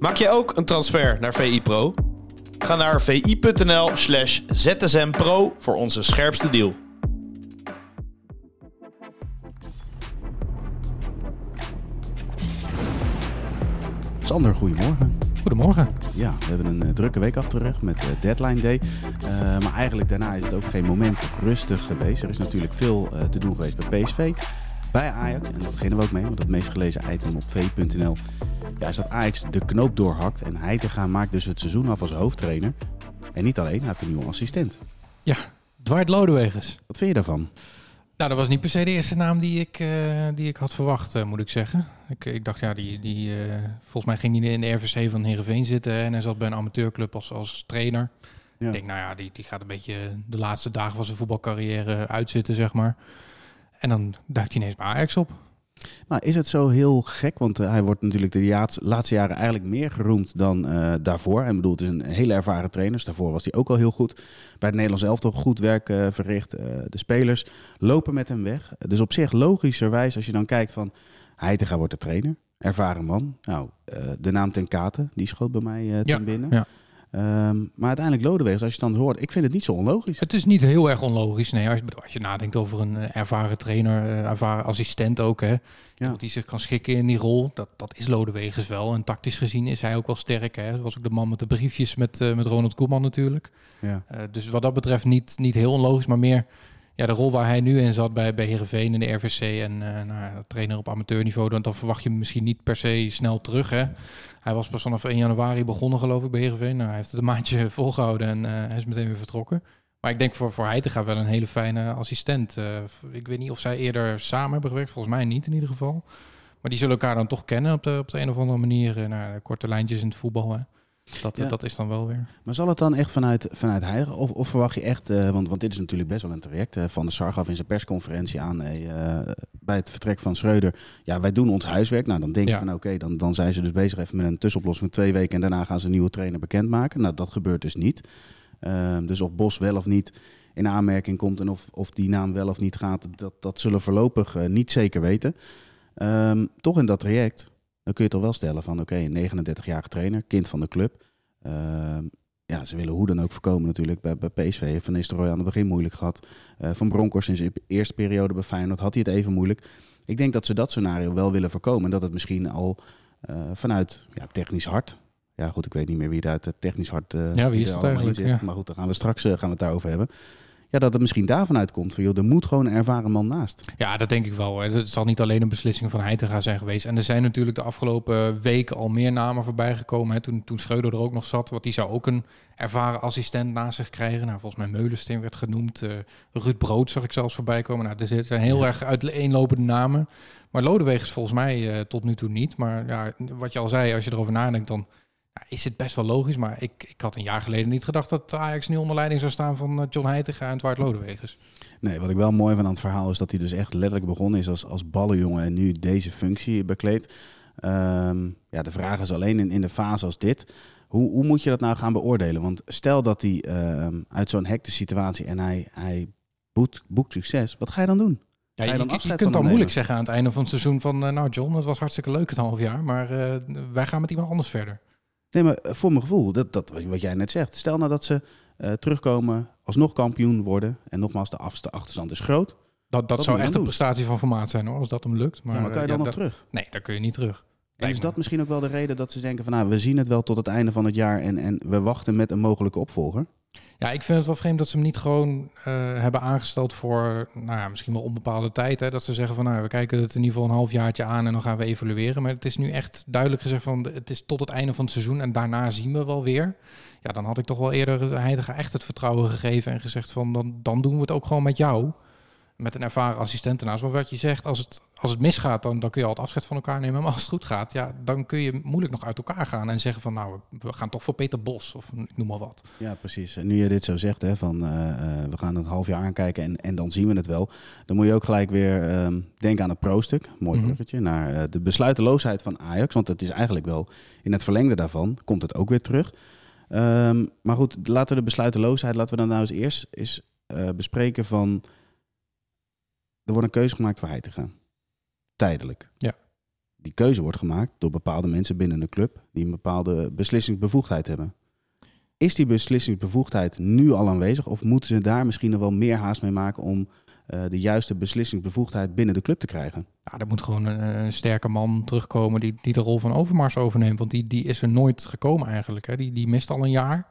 Maak je ook een transfer naar VI Pro? Ga naar vi.nl slash zsmpro voor onze scherpste deal. Sander, goedemorgen. Goedemorgen. Ja, we hebben een eh, drukke week achter de rug met eh, Deadline Day. Eh, maar eigenlijk daarna is het ook geen moment rustig geweest. Er is natuurlijk veel eh, te doen geweest bij PSV, bij Ajax. En daar beginnen we ook mee, want het meest gelezen item op v.nl ja, is dat Ajax de knoop doorhakt. En Heitinga maakt dus het seizoen af als hoofdtrainer. En niet alleen, hij heeft een nieuwe assistent. Dwight Lodewegers. Wat vind je daarvan? Nou, dat was niet per se de eerste naam die ik, eh, die ik had verwacht, eh, moet ik zeggen. Ik, ik dacht, ja, die, die, eh, volgens mij ging hij in de RVC van Heerenveen zitten en hij zat bij een amateurclub als, als trainer. Ja. Ik denk, nou ja, die, die gaat een beetje de laatste dagen van zijn voetbalcarrière uitzitten, zeg maar. En dan duikt hij ineens bij Ajax op. Maar is het zo heel gek? Want eh, hij wordt natuurlijk de laatste jaren eigenlijk meer geroemd dan eh, daarvoor. En bedoel, het is een hele ervaren trainer. Dus daarvoor was hij ook al heel goed. Bij het Nederlands elftal goed werk eh, verricht. De spelers lopen met hem weg. Dus op zich logischerwijs, als je dan kijkt van... Heitinga wordt de trainer. Ervaren man. Nou, de naam Ten Kate, die schoot bij mij ten Ja, binnen. ja. Ehm, maar uiteindelijk Lodewegers, als je het dan hoort... Ik vind het niet zo onlogisch. Het is niet heel erg onlogisch. Nee, als je, als je nadenkt over een eh, ervaren trainer, eh, ervaren assistent ook, hè. Die zich kan schikken in die rol. Dat, dat is Lodewegers wel. En tactisch gezien is hij ook wel sterk. Hè. Dat was ook de man met de briefjes met, eh, met Ronald Koeman natuurlijk. Ja. Dus wat dat betreft niet, niet heel onlogisch, maar meer ja, de rol waar hij nu in zat bij, bij Heerenveen in de RVC en eh nou, trainer op amateurniveau, dan, dan verwacht je misschien niet per se snel terug. Hè. Hij was pas vanaf 1 januari begonnen geloof ik bij Heerenveen. Nou, hij heeft het een maandje volgehouden en eh, hij is meteen weer vertrokken. Maar ik denk voor, voor Heitinga wel een hele fijne assistent. Eh, ik weet niet of zij eerder samen hebben gewerkt, volgens mij niet in ieder geval. Maar die zullen elkaar dan toch kennen op de, op de een of andere manier. Eh, nou, korte lijntjes in het voetbal. Hè. Dat, Ja. dat is dan wel weer. Maar zal het dan echt vanuit, vanuit Heigen? Of, of verwacht je echt, eh, want, want dit is natuurlijk best wel een traject. eh, van de Sar gaf in zijn persconferentie aan eh, bij het vertrek van Schreuder. Ja, wij doen ons huiswerk. Nou, dan denk je Ja. van oké, dan, dan zijn ze dus bezig even met een tussenoplossing van twee weken. En daarna gaan ze een nieuwe trainer bekendmaken. Nou, dat gebeurt dus niet. Ehm, dus of Bos wel of niet in aanmerking komt en of, of die naam wel of niet gaat, dat, dat zullen we voorlopig niet zeker weten. Ehm, toch in dat traject, dan kun je toch wel stellen van oké, een 39-jarige trainer, kind van de club. Ehm, ja, ze willen hoe dan ook voorkomen natuurlijk. Bij, bij PSV Van Nistelrooy aan het begin moeilijk gehad. Eh, van Bronckhorst in zijn eerste periode bij Feyenoord had hij het even moeilijk. Ik denk dat ze dat scenario wel willen voorkomen. En dat het misschien al eh, vanuit ja, technisch hart... Ja goed, ik weet niet meer wie uit het technisch hart eh, Ja, wie is het in eigenlijk? zit. Maar goed, daar gaan we straks gaan we het daarover hebben. Ja, dat het misschien daarvan uitkomt. Van, joh, er moet gewoon een ervaren man naast. Ja, dat denk ik wel. Hoor. Het zal niet alleen een beslissing van Heitinga zijn geweest. En er zijn natuurlijk de afgelopen weken al meer namen voorbij gekomen. Hè. Toen, toen Schreuder er ook nog zat, want die zou ook een ervaren assistent naast zich krijgen. Nou, volgens mij Meulensteen werd genoemd. eh Ruud Brood zag ik zelfs voorbij komen. Nou, er zijn heel erg uiteenlopende namen. Maar Lodewegers volgens mij eh, tot nu toe niet. Maar ja, wat je al zei, als je erover nadenkt, dan ja, is het best wel logisch. Maar ik, ik had een jaar geleden niet gedacht dat Ajax nu onder leiding zou staan van eh, John Heitinga en Dwight Lodewegers. Nee, wat ik wel mooi vind aan het verhaal is dat hij dus echt letterlijk begonnen is als, als ballenjongen en nu deze functie bekleedt. Ehm, ja, de vraag is alleen in, in de fase als dit, hoe, hoe moet je dat nou gaan beoordelen? Want stel dat hij ehm, uit zo'n hectische situatie en hij, hij boekt, boekt succes, wat ga je dan doen? Ja, je, kunt dan hem moeilijk zeggen aan het einde van het seizoen van... eh, nou John, het was hartstikke leuk het half jaar, maar eh, wij gaan met iemand anders verder. Nee, maar eh, voor mijn gevoel, dat, dat wat jij net zegt. Stel nou dat ze eh, terugkomen, alsnog kampioen worden. En nogmaals, de achterstand is groot. Dat, dat zou echt een prestatie van formaat zijn hoor, als dat hem lukt. Maar, ja, maar kan je eh, dan ja, nog dat- terug? Nee, daar kun je niet terug. En is dat misschien ook wel de reden dat ze denken van... nou, we zien het wel tot het einde van het jaar en, en we wachten met een mogelijke opvolger? Ja, ik vind het wel vreemd dat ze hem niet gewoon eh, hebben aangesteld voor, nou ja, misschien wel onbepaalde tijd. Hè? Dat ze zeggen van, nou, we kijken het in ieder geval een halfjaartje aan en dan gaan we evalueren. Maar het is nu echt duidelijk gezegd van, het is tot het einde van het seizoen en daarna zien we wel weer. Ja, dan had ik toch wel eerder Heitinga echt het vertrouwen gegeven en gezegd van, dan, dan doen we het ook gewoon met jou. Met een ervaren assistent ernaast. Maar wat je zegt, als het, als het misgaat, dan, dan kun je al het afscheid van elkaar nemen. Maar als het goed gaat, ja, dan kun je moeilijk nog uit elkaar gaan en zeggen van, nou, we gaan toch voor Peter Bos of noem maar wat. Ja, precies. En nu je dit zo zegt, hè, van eh, eh, we gaan een half jaar aankijken en, en dan zien we het wel. Dan moet je ook gelijk weer ehm, denken aan het pro-stuk. Mooi bruggetje. Naar eh, de besluiteloosheid van Ajax. Want het is eigenlijk wel in het verlengde daarvan. Komt het ook weer terug. Ehm, maar goed, laten we de besluiteloosheid, laten we dan nou eens eerst eens, bespreken van... Er wordt een keuze gemaakt voor hij te gaan. Tijdelijk. Ja. die keuze wordt gemaakt door bepaalde mensen binnen de club die een bepaalde beslissingsbevoegdheid hebben. Is die beslissingsbevoegdheid nu al aanwezig of moeten ze daar misschien nog wel meer haast mee maken om uh, de juiste beslissingsbevoegdheid binnen de club te krijgen? Ja, er moet gewoon een, een, sterke man terugkomen die, die de rol van Overmars overneemt. Want die, die is er nooit gekomen eigenlijk. Hè. Die, die mist al een jaar.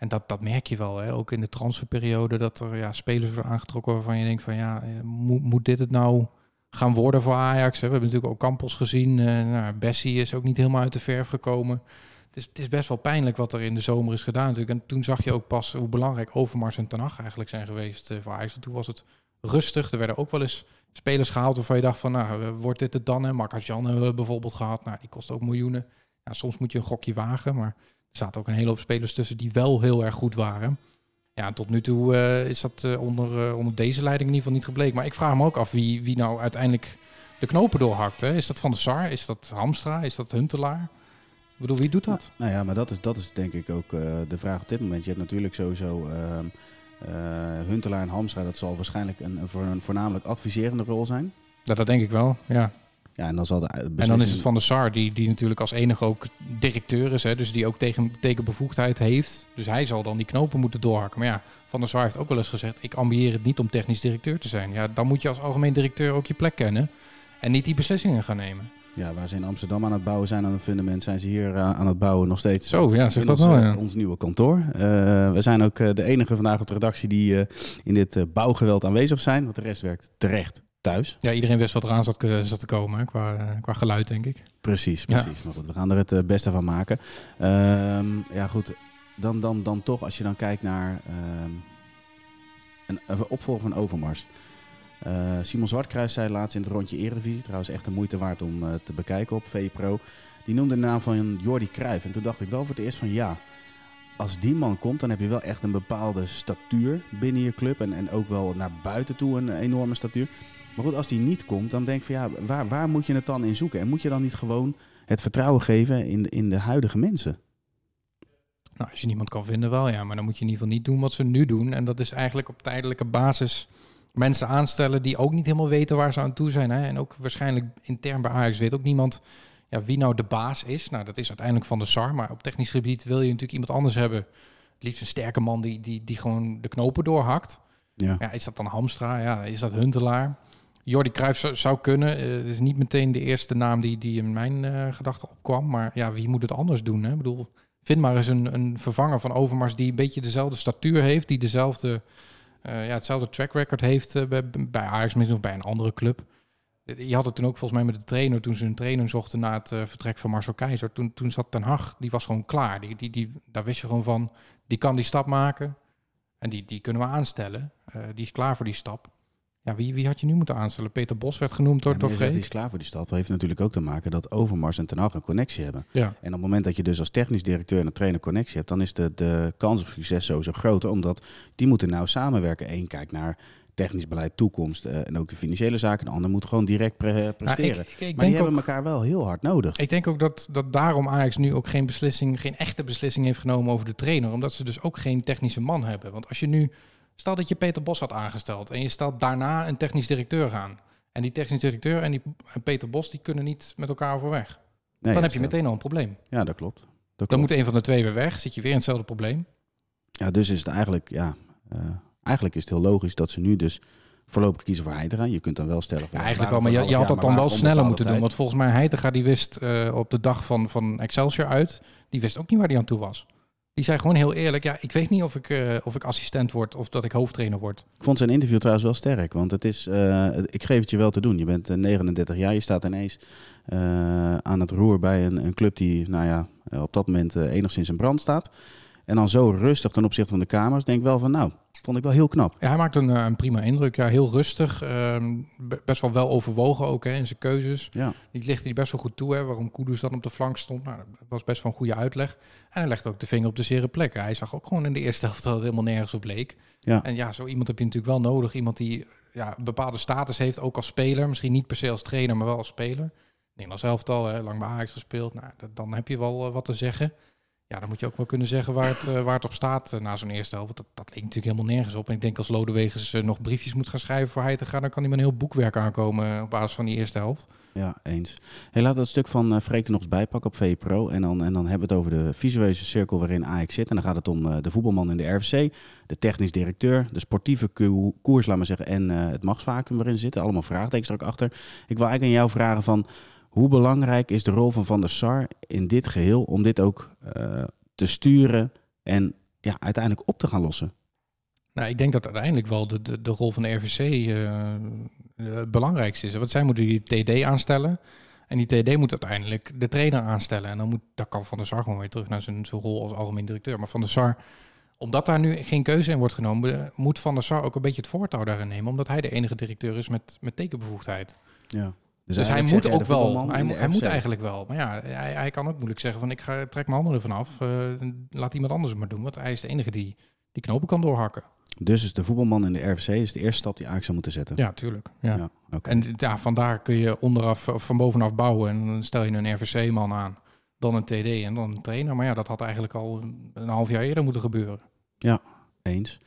En dat, dat merk je wel, hè? ook in de transferperiode, dat er ja, spelers worden aangetrokken waarvan je denkt van ja, eh, moet, moet dit het nou gaan worden voor Ajax? Hè? We hebben natuurlijk ook Campos gezien. Uh, nou, Bessie is ook niet helemaal uit de verf gekomen. Het is, het is best wel pijnlijk wat er in de zomer is gedaan natuurlijk. En toen zag je ook pas hoe belangrijk Overmars en Ten eigenlijk zijn geweest uh, voor Ajax. toen was het rustig. Er werden ook wel eens spelers gehaald waarvan je dacht van, nou, wordt dit het dan? Marcus Jan hebben we bijvoorbeeld gehad. Nou, die kost ook miljoenen. Ja, soms moet je een gokje wagen, maar er zaten ook een hele hoop spelers tussen die wel heel erg goed waren. Ja, tot nu toe uh, is dat uh, onder, uh, onder deze leiding in ieder geval niet gebleken. Maar ik vraag me ook af wie, wie nou uiteindelijk de knopen doorhakt. Hè? Is dat Van de Sar? Is dat Hamstra? Is dat Huntelaar? Ik bedoel, wie doet dat? Nou ja, maar dat is, dat is denk ik ook de vraag op dit moment. Je hebt natuurlijk sowieso ehm, Huntelaar en Hamstra. Dat zal waarschijnlijk een, een voornamelijk adviserende rol zijn. Ja, dat denk ik wel, ja. Ja, en dan, zal de en dan is het Van de Sar, die, die natuurlijk als enige ook directeur is. Hè, dus die ook tegen, tekenbevoegdheid heeft. Dus hij zal dan die knopen moeten doorhakken. Maar ja, Van der Sar heeft ook wel eens gezegd... ik ambieer het niet om technisch directeur te zijn. Ja, dan moet je als algemeen directeur ook je plek kennen. En niet die beslissingen gaan nemen. Ja, waar ze in Amsterdam aan het bouwen zijn aan het fundament... zijn ze hier uh, aan het bouwen nog steeds. Zo, ja, zeg dat ons, wel, ja. ons nieuwe kantoor. Uh, we zijn ook de enige vandaag op de redactie... die in dit bouwgeweld aanwezig zijn. Want de rest werkt terecht thuis. Ja, iedereen wist wat eraan zat, zat te komen hè, qua, qua geluid, denk ik. Precies, precies. Ja. Maar goed, we gaan er het uh, beste van maken. Um, ja, goed. Dan, dan, dan toch, als je dan kijkt naar um, een, een opvolger van Overmars. Uh, Simon Zwartkruis zei laatst in het rondje Eredivisie, trouwens echt de moeite waard om uh, te bekijken op VPRO. Die noemde de naam van Jordi Cruijff. En toen dacht ik wel voor het eerst van ja, als die man komt, dan heb je wel echt een bepaalde statuur binnen je club. En, en ook wel naar buiten toe een enorme statuur. Maar goed, als die niet komt, dan denk ik van ja, waar, waar moet je het dan in zoeken? En moet je dan niet gewoon het vertrouwen geven in de, in de huidige mensen? Nou, als je niemand kan vinden, wel ja. Maar dan moet je in ieder geval niet doen wat ze nu doen. En dat is eigenlijk op tijdelijke basis mensen aanstellen die ook niet helemaal weten waar ze aan toe zijn. Hè? En ook waarschijnlijk intern bij Ajax weet ook niemand ja, wie nou de baas is. Nou, dat is uiteindelijk van de SAR. Maar op technisch gebied wil je natuurlijk iemand anders hebben. Het liefst een sterke man die, die, die gewoon de knopen doorhakt. Ja. ja is dat dan Hamstra? Ja, is dat Huntelaar? Jordi Cruijff zou, kunnen. Uh, het is niet meteen de eerste naam die, die in mijn uh, gedachten opkwam. Maar ja, wie moet het anders doen? Hè? Ik bedoel, vind maar eens een, een vervanger van Overmars die een beetje dezelfde statuur heeft. Die dezelfde, uh, ja, hetzelfde track record heeft bij, bij Ajax misschien of bij een andere club. Je had het toen ook volgens mij met de trainer, toen ze een trainer zochten na het vertrek van Marcel Keizer. Toen, toen zat Ten Hag, die was gewoon klaar. Die, die, die, daar wist je gewoon van, die kan die stap maken. En die, die kunnen we aanstellen. die is klaar voor die stap. Ja, wie, wie had je nu moeten aanstellen? Peter Bos werd genoemd door, ja, door Die is klaar voor die stap. Dat heeft natuurlijk ook te maken dat Overmars en Ten Hag een connectie hebben. Ja. En op het moment dat je dus als technisch directeur en een trainer connectie hebt, dan is de, de kans op succes sowieso groter. Omdat die moeten nou samenwerken. Eén kijkt naar technisch beleid, toekomst uh, en ook de financiële zaken. De ander moet gewoon direct pre presteren. Nou, ik, ik, ik maar die hebben elkaar wel heel hard nodig. Ik denk ook dat, dat daarom Ajax nu ook geen beslissing, geen echte beslissing heeft genomen over de trainer. Omdat ze dus ook geen technische man hebben. Want als je nu Stel dat je Peter Bos had aangesteld en je stelt daarna een technisch directeur aan. En die technisch directeur en, die, Peter Bos die kunnen niet met elkaar overweg. Nee, dan heb je meteen al een probleem. Ja, dat klopt. Dat klopt. Dan moet een van de twee weer weg, zit je weer in hetzelfde probleem. Ja, dus is het eigenlijk, ja, uh, eigenlijk is het heel logisch dat ze nu dus voorlopig kiezen voor Heitinga. Je kunt dan wel stellen... Ja, eigenlijk wel, maar je, je had dat dan wel sneller moeten doen. Want volgens mij Heitinga die wist uh, op de dag van, van Excelsior uit, die wist ook niet waar hij aan toe was. Die zei gewoon heel eerlijk, ja, ik weet niet of ik, uh, of ik assistent word of dat ik hoofdtrainer word. Ik vond zijn interview trouwens wel sterk, want het is, uh, ik geef het je wel te doen. Je bent 39 jaar, je staat ineens aan het roer bij een, een, club die, nou ja, op dat moment enigszins in brand staat. En dan zo rustig ten opzichte van de kamers, denk ik wel van, nou, Vond ik wel heel knap. Ja, hij maakt een, een prima indruk. Ja, heel rustig. Uh, best wel wel overwogen ook hè, in zijn keuzes. Ja. Die lichtte hij best wel goed toe. Hè, waarom Kudus dan op de flank stond. Nou, dat was best wel een goede uitleg. En hij legde ook de vinger op de zere plek. Hij zag ook gewoon in de eerste helft dat het helemaal nergens op leek. Ja. En ja, zo iemand heb je natuurlijk wel nodig. Iemand die ja, een bepaalde status heeft, ook als speler. Misschien niet per se als trainer, maar wel als speler. Nederlands elftal, hè, lang bij Ajax gespeeld. Nou, dat, dan heb je wel uh, wat te zeggen. Ja, dan moet je ook wel kunnen zeggen waar het, eh, waar het op staat eh, na zo'n eerste helft. Dat, dat leek natuurlijk helemaal nergens op. En ik denk als Lodewegers eh, nog briefjes moet gaan schrijven voor hij te gaan, dan kan hij met een heel boekwerk aankomen op basis van die eerste helft. Ja, eens. Hey, we het stuk van eh Freek er nog eens bijpakken op VE Pro. En dan, en dan hebben we het over de visuele cirkel waarin Ajax zit. En dan gaat het om de voetbalman in de RFC, de technisch directeur, de sportieve ko- koers, laat maar zeggen, en het machtsvacuum waarin zitten. Allemaal vraagtekens er achter. Ik wil eigenlijk aan jou vragen van, hoe belangrijk is de rol van Van der Sar in dit geheel om dit ook eh, te sturen en ja, uiteindelijk op te gaan lossen? Nou, ik denk dat uiteindelijk wel de, de, de rol van de RVC eh, eh, het belangrijkste is. Want zij moeten die TD aanstellen. En die TD moet uiteindelijk de trainer aanstellen. En dan moet, daar kan Van der Sar gewoon weer terug naar zijn, zijn rol als algemeen directeur. Maar Van der Sar, omdat daar nu geen keuze in wordt genomen, moet Van der Sar ook een beetje het voortouw daarin nemen. Omdat hij de enige directeur is met, met tekenbevoegdheid. Ja. Dus, hij eigenlijk moet ook wel. Hij, hij moet eigenlijk wel. Maar ja, hij, hij kan ook moeilijk zeggen van ik ga, trek mijn handen ervan af. eh, laat iemand anders het maar doen. Want hij is de enige die die knopen kan doorhakken. Dus is de voetbalman in de RFC is de eerste stap die Ajax zou moeten zetten. Ja, tuurlijk. Ja. Ja. En ja, vandaar kun je onderaf of van bovenaf bouwen. En dan stel je een RVC-man aan, dan een TD en dan een trainer. Maar ja, dat had eigenlijk al een, half jaar eerder moeten gebeuren. Eens.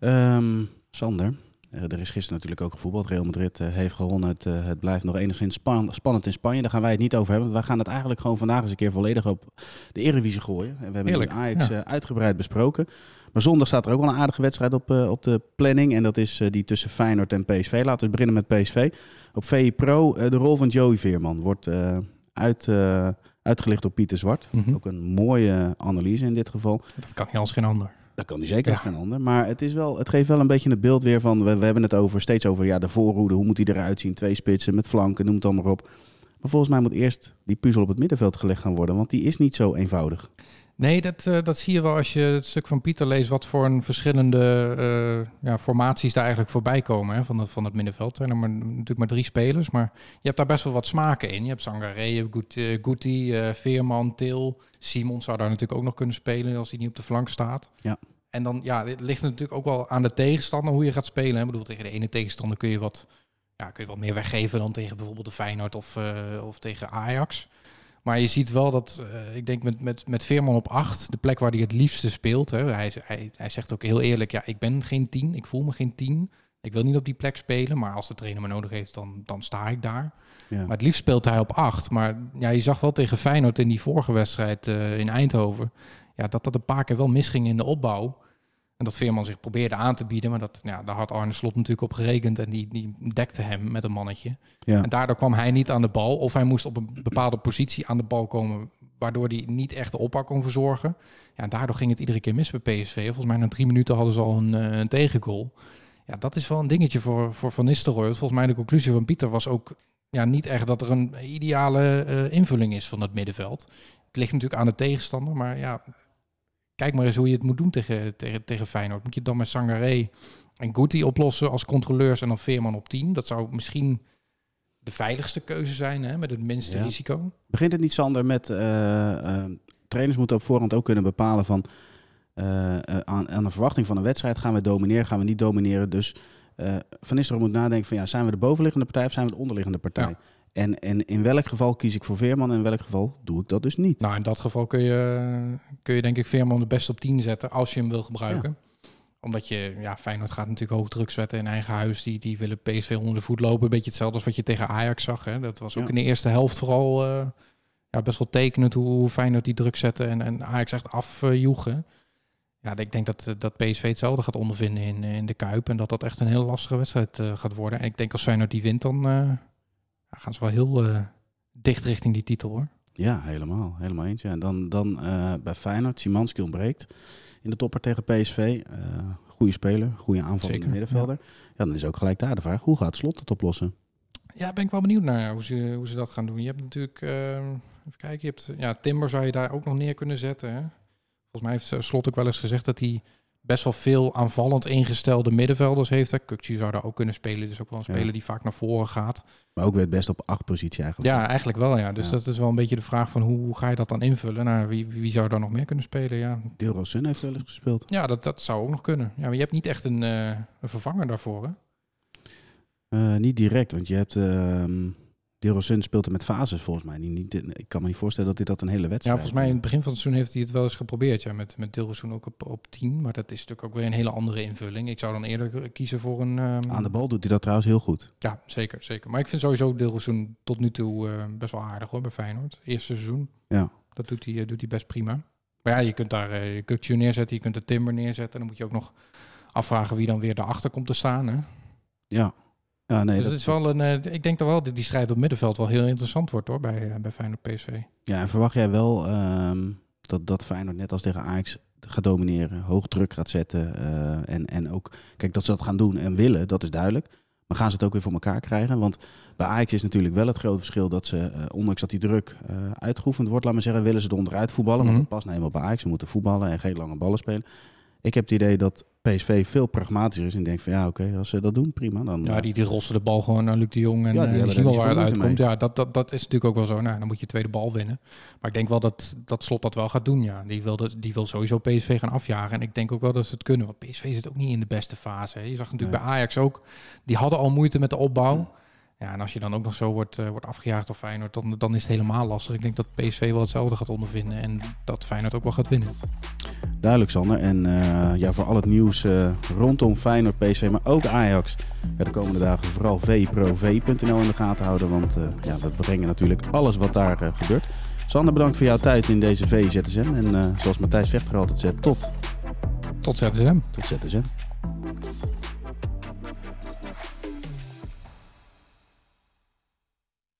Ehm, Sander, eh, er is gisteren natuurlijk ook gevoetbald. Real Madrid eh, heeft gewonnen. Het, eh, het blijft nog enigszins span- spannend in Spanje. Daar gaan wij het niet over hebben. Wij gaan het eigenlijk gewoon vandaag eens een keer volledig op de Eredivisie gooien. En we hebben Heerlijk, Ajax ja. eh, uitgebreid besproken. Maar zondag staat er ook wel een aardige wedstrijd op, eh, op de planning. En dat is eh, die tussen Feyenoord en PSV. Laten we beginnen met PSV. Op VI Pro, eh, de rol van Joey Veerman wordt eh, uit, eh, uitgelicht door Pieter Zwart. Mhm. Ook een mooie analyse in dit geval. Dat kan niet als geen ander. Dat kan die zeker Ja. geen ander. Maar het, is wel, het geeft wel een beetje het beeld weer van... We, we hebben het over, steeds over ja, de voorhoede. Hoe moet die eruit zien? Twee spitsen met flanken, noem het allemaal op. Maar volgens mij moet eerst die puzzel op het middenveld gelegd gaan worden. Want die is niet zo eenvoudig. Nee, dat, eh, dat zie je wel als je het stuk van Pieter leest. Wat voor een verschillende eh, ja, formaties daar eigenlijk voorbij komen hè, van, het, van het middenveld. Er zijn maar, natuurlijk maar drie spelers. Maar je hebt daar best wel wat smaken in. Je hebt Sangaré, Guti, eh, Veerman, Til. Simon zou daar natuurlijk ook nog kunnen spelen als hij niet op de flank staat. Ja. En dan ja, het ligt natuurlijk ook wel aan de tegenstander hoe je gaat spelen. Ik bedoel, tegen de ene tegenstander kun je wat, ja, kun je wat meer weggeven dan tegen bijvoorbeeld de Feyenoord of, eh, of tegen Ajax. Maar je ziet wel dat, eh, ik denk met, met, met Veerman op 8, de plek waar hij het liefste speelt. Hè, hij, hij, hij zegt ook heel eerlijk, ja, ik ben geen 10, ik voel me geen 10. Ik wil niet op die plek spelen, maar als de trainer me nodig heeft, dan, dan sta ik daar. Ja. Maar het liefst speelt hij op 8. Maar ja, je zag wel tegen Feyenoord in die vorige wedstrijd eh, in Eindhoven, ja, dat dat een paar keer wel misging in de opbouw. En dat Veerman zich probeerde aan te bieden, maar dat, ja, daar had Arne Slot natuurlijk op gerekend en die, die dekte hem met een mannetje. Ja. En daardoor kwam hij niet aan de bal. Of hij moest op een bepaalde positie aan de bal komen. Waardoor hij niet echt de oppak kon verzorgen. Ja, en daardoor ging het iedere keer mis bij PSV. Volgens mij na drie minuten hadden ze al een, eh, een tegengoal. Ja, dat is wel een dingetje voor, voor Van Nistelrooy. Volgens mij de conclusie van Pieter was ook ja, niet echt dat er een ideale eh, invulling is van het middenveld. Het ligt natuurlijk aan de tegenstander. Maar ja, kijk maar eens hoe je het moet doen tegen, tegen, tegen Feyenoord. Moet je het dan met Sangaré en Guti oplossen als controleurs en dan Veerman op 10? Dat zou misschien de veiligste keuze zijn, hè, met het minste Ja. risico. Begint het niet, Sander, met... eh, eh, trainers moeten op voorhand ook kunnen bepalen van... eh, aan, aan de verwachting van een wedstrijd gaan we domineren, gaan we niet domineren. Dus Van Nistelrooy moet nadenken van... Ja, zijn we de bovenliggende partij of zijn we de onderliggende partij? Ja. En, en in welk geval kies ik voor Veerman en in welk geval doe ik dat dus niet? Nou, in dat geval kun je, kun je denk ik Veerman de best op 10 zetten als je hem wil gebruiken. Omdat je, ja, Feyenoord gaat natuurlijk hoog druk zetten in eigen huis. Die, die willen PSV onder de voet lopen. Een beetje hetzelfde als wat je tegen Ajax zag. Hè. Dat was ook Ja. in de eerste helft vooral eh, ja, best wel tekenend hoe, hoe Feyenoord die druk zette en, en Ajax echt afjoegen. Ja, ik denk dat, dat PSV hetzelfde gaat ondervinden in, in de Kuip. En dat dat echt een heel lastige wedstrijd eh, gaat worden. En ik denk als Feyenoord die wint, dan gaan ze wel heel eh, dicht richting die titel hoor. Ja, helemaal. Helemaal eens. Ja. En dan, dan eh, bij Feyenoord, Simanski ontbreekt in de topper tegen PSV. eh goede speler, goede aanvallende middenvelder. Ja. dan is ook gelijk daar de vraag, hoe gaat Slot het oplossen? Ja, ben ik wel benieuwd naar hoe ze, hoe ze dat gaan doen. Je hebt natuurlijk, even kijken, je hebt, ja, Timber zou je daar ook nog neer kunnen zetten. Hè? Volgens mij heeft Slot ook wel eens gezegd dat hij best wel veel aanvallend ingestelde middenvelders heeft. Kukcu zou daar ook kunnen spelen, dus ook wel een Ja. speler die vaak naar voren gaat. Maar ook weer best op acht positie eigenlijk. Ja, eigenlijk wel, ja. Dus Ja. dat is wel een beetje de vraag van hoe, hoe ga je dat dan invullen? Nou, wie, wie zou daar nog meer kunnen spelen? Ja, Dilro Sun heeft wel eens gespeeld. ja dat, dat zou ook nog kunnen. Ja, maar je hebt niet echt een, eh, een vervanger daarvoor, hè? Eh, niet direct, want je hebt... ehm, Dilrosun speelt er met fases volgens mij. Die niet, ik kan me niet voorstellen dat dit dat een hele Ja, wedstrijd volgens mij in het begin van het seizoen heeft hij het wel eens geprobeerd. Ja, met, met Dilrosun ook op, op 10. Maar dat is natuurlijk ook weer een hele andere invulling. Ik zou dan eerder kiezen voor een... ehm, Aan de bal doet hij dat trouwens heel goed. Ja, zeker, zeker. Maar ik vind sowieso Dilrosun tot nu toe eh, best wel aardig hoor, bij Feyenoord. Eerste seizoen. Ja. Dat doet hij, eh, doet hij best prima. Maar ja, je kunt daar eh je Kukçu neerzetten, je kunt de Timber neerzetten. En dan moet je ook nog afvragen wie dan weer daarachter komt te staan. Hè? Ja. Ja, nee, dus dat, het is wel een, eh, ik denk dat wel die, die strijd op het middenveld wel heel interessant wordt hoor, bij, eh, bij Feyenoord PSV. ja, en verwacht jij wel ehm, dat, dat Feyenoord net als tegen Ajax gaat domineren, hoog druk gaat zetten eh, en, en ook, kijk, dat ze dat gaan doen en willen, dat is duidelijk. Maar gaan ze het ook weer voor elkaar krijgen? Want bij Ajax is natuurlijk wel het grote verschil dat ze, ondanks dat die druk uitgeoefend wordt, laat maar zeggen, willen ze er onderuit voetballen. Mhm. Want dat past nou eenmaal bij Ajax. Ze moeten voetballen en geen lange ballen spelen. Ik heb het idee dat PSV veel pragmatischer is en denkt van ja, oké, als ze dat doen, prima. Dan, Ja, eh, die, die rossen de bal gewoon naar Luc de Jong en Ja, die ja, die, hebben zien wel waar het uitkomt. Ja, dat, dat, dat is natuurlijk ook wel zo. Nou, dan moet je tweede bal winnen. Maar ik denk wel dat, dat Slot dat wel gaat doen. Ja. Die, wil dat, die wil sowieso PSV gaan afjagen. En ik denk ook wel dat ze het kunnen. Want PSV zit ook niet in de beste fase. hè. Je zag natuurlijk Nee. bij Ajax ook. Die hadden al moeite met de opbouw. Ja, en als je dan ook nog zo wordt, eh, wordt afgejaagd door Feyenoord, dan, dan is het helemaal lastig. Ik denk dat PSV wel hetzelfde gaat ondervinden. En dat Feyenoord ook wel gaat winnen. Duidelijk, Sander. En eh, ja, voor al het nieuws eh, rondom Feyenoord, PC, maar ook Ajax. Ja, de komende dagen vooral vprov.nl in de gaten houden. Want eh, ja, we brengen natuurlijk alles wat daar gebeurt. Sander, bedankt voor jouw tijd in deze VZSM. En zoals Matthijs Vechter altijd zegt, tot, Tot ZSM. tot ZSM.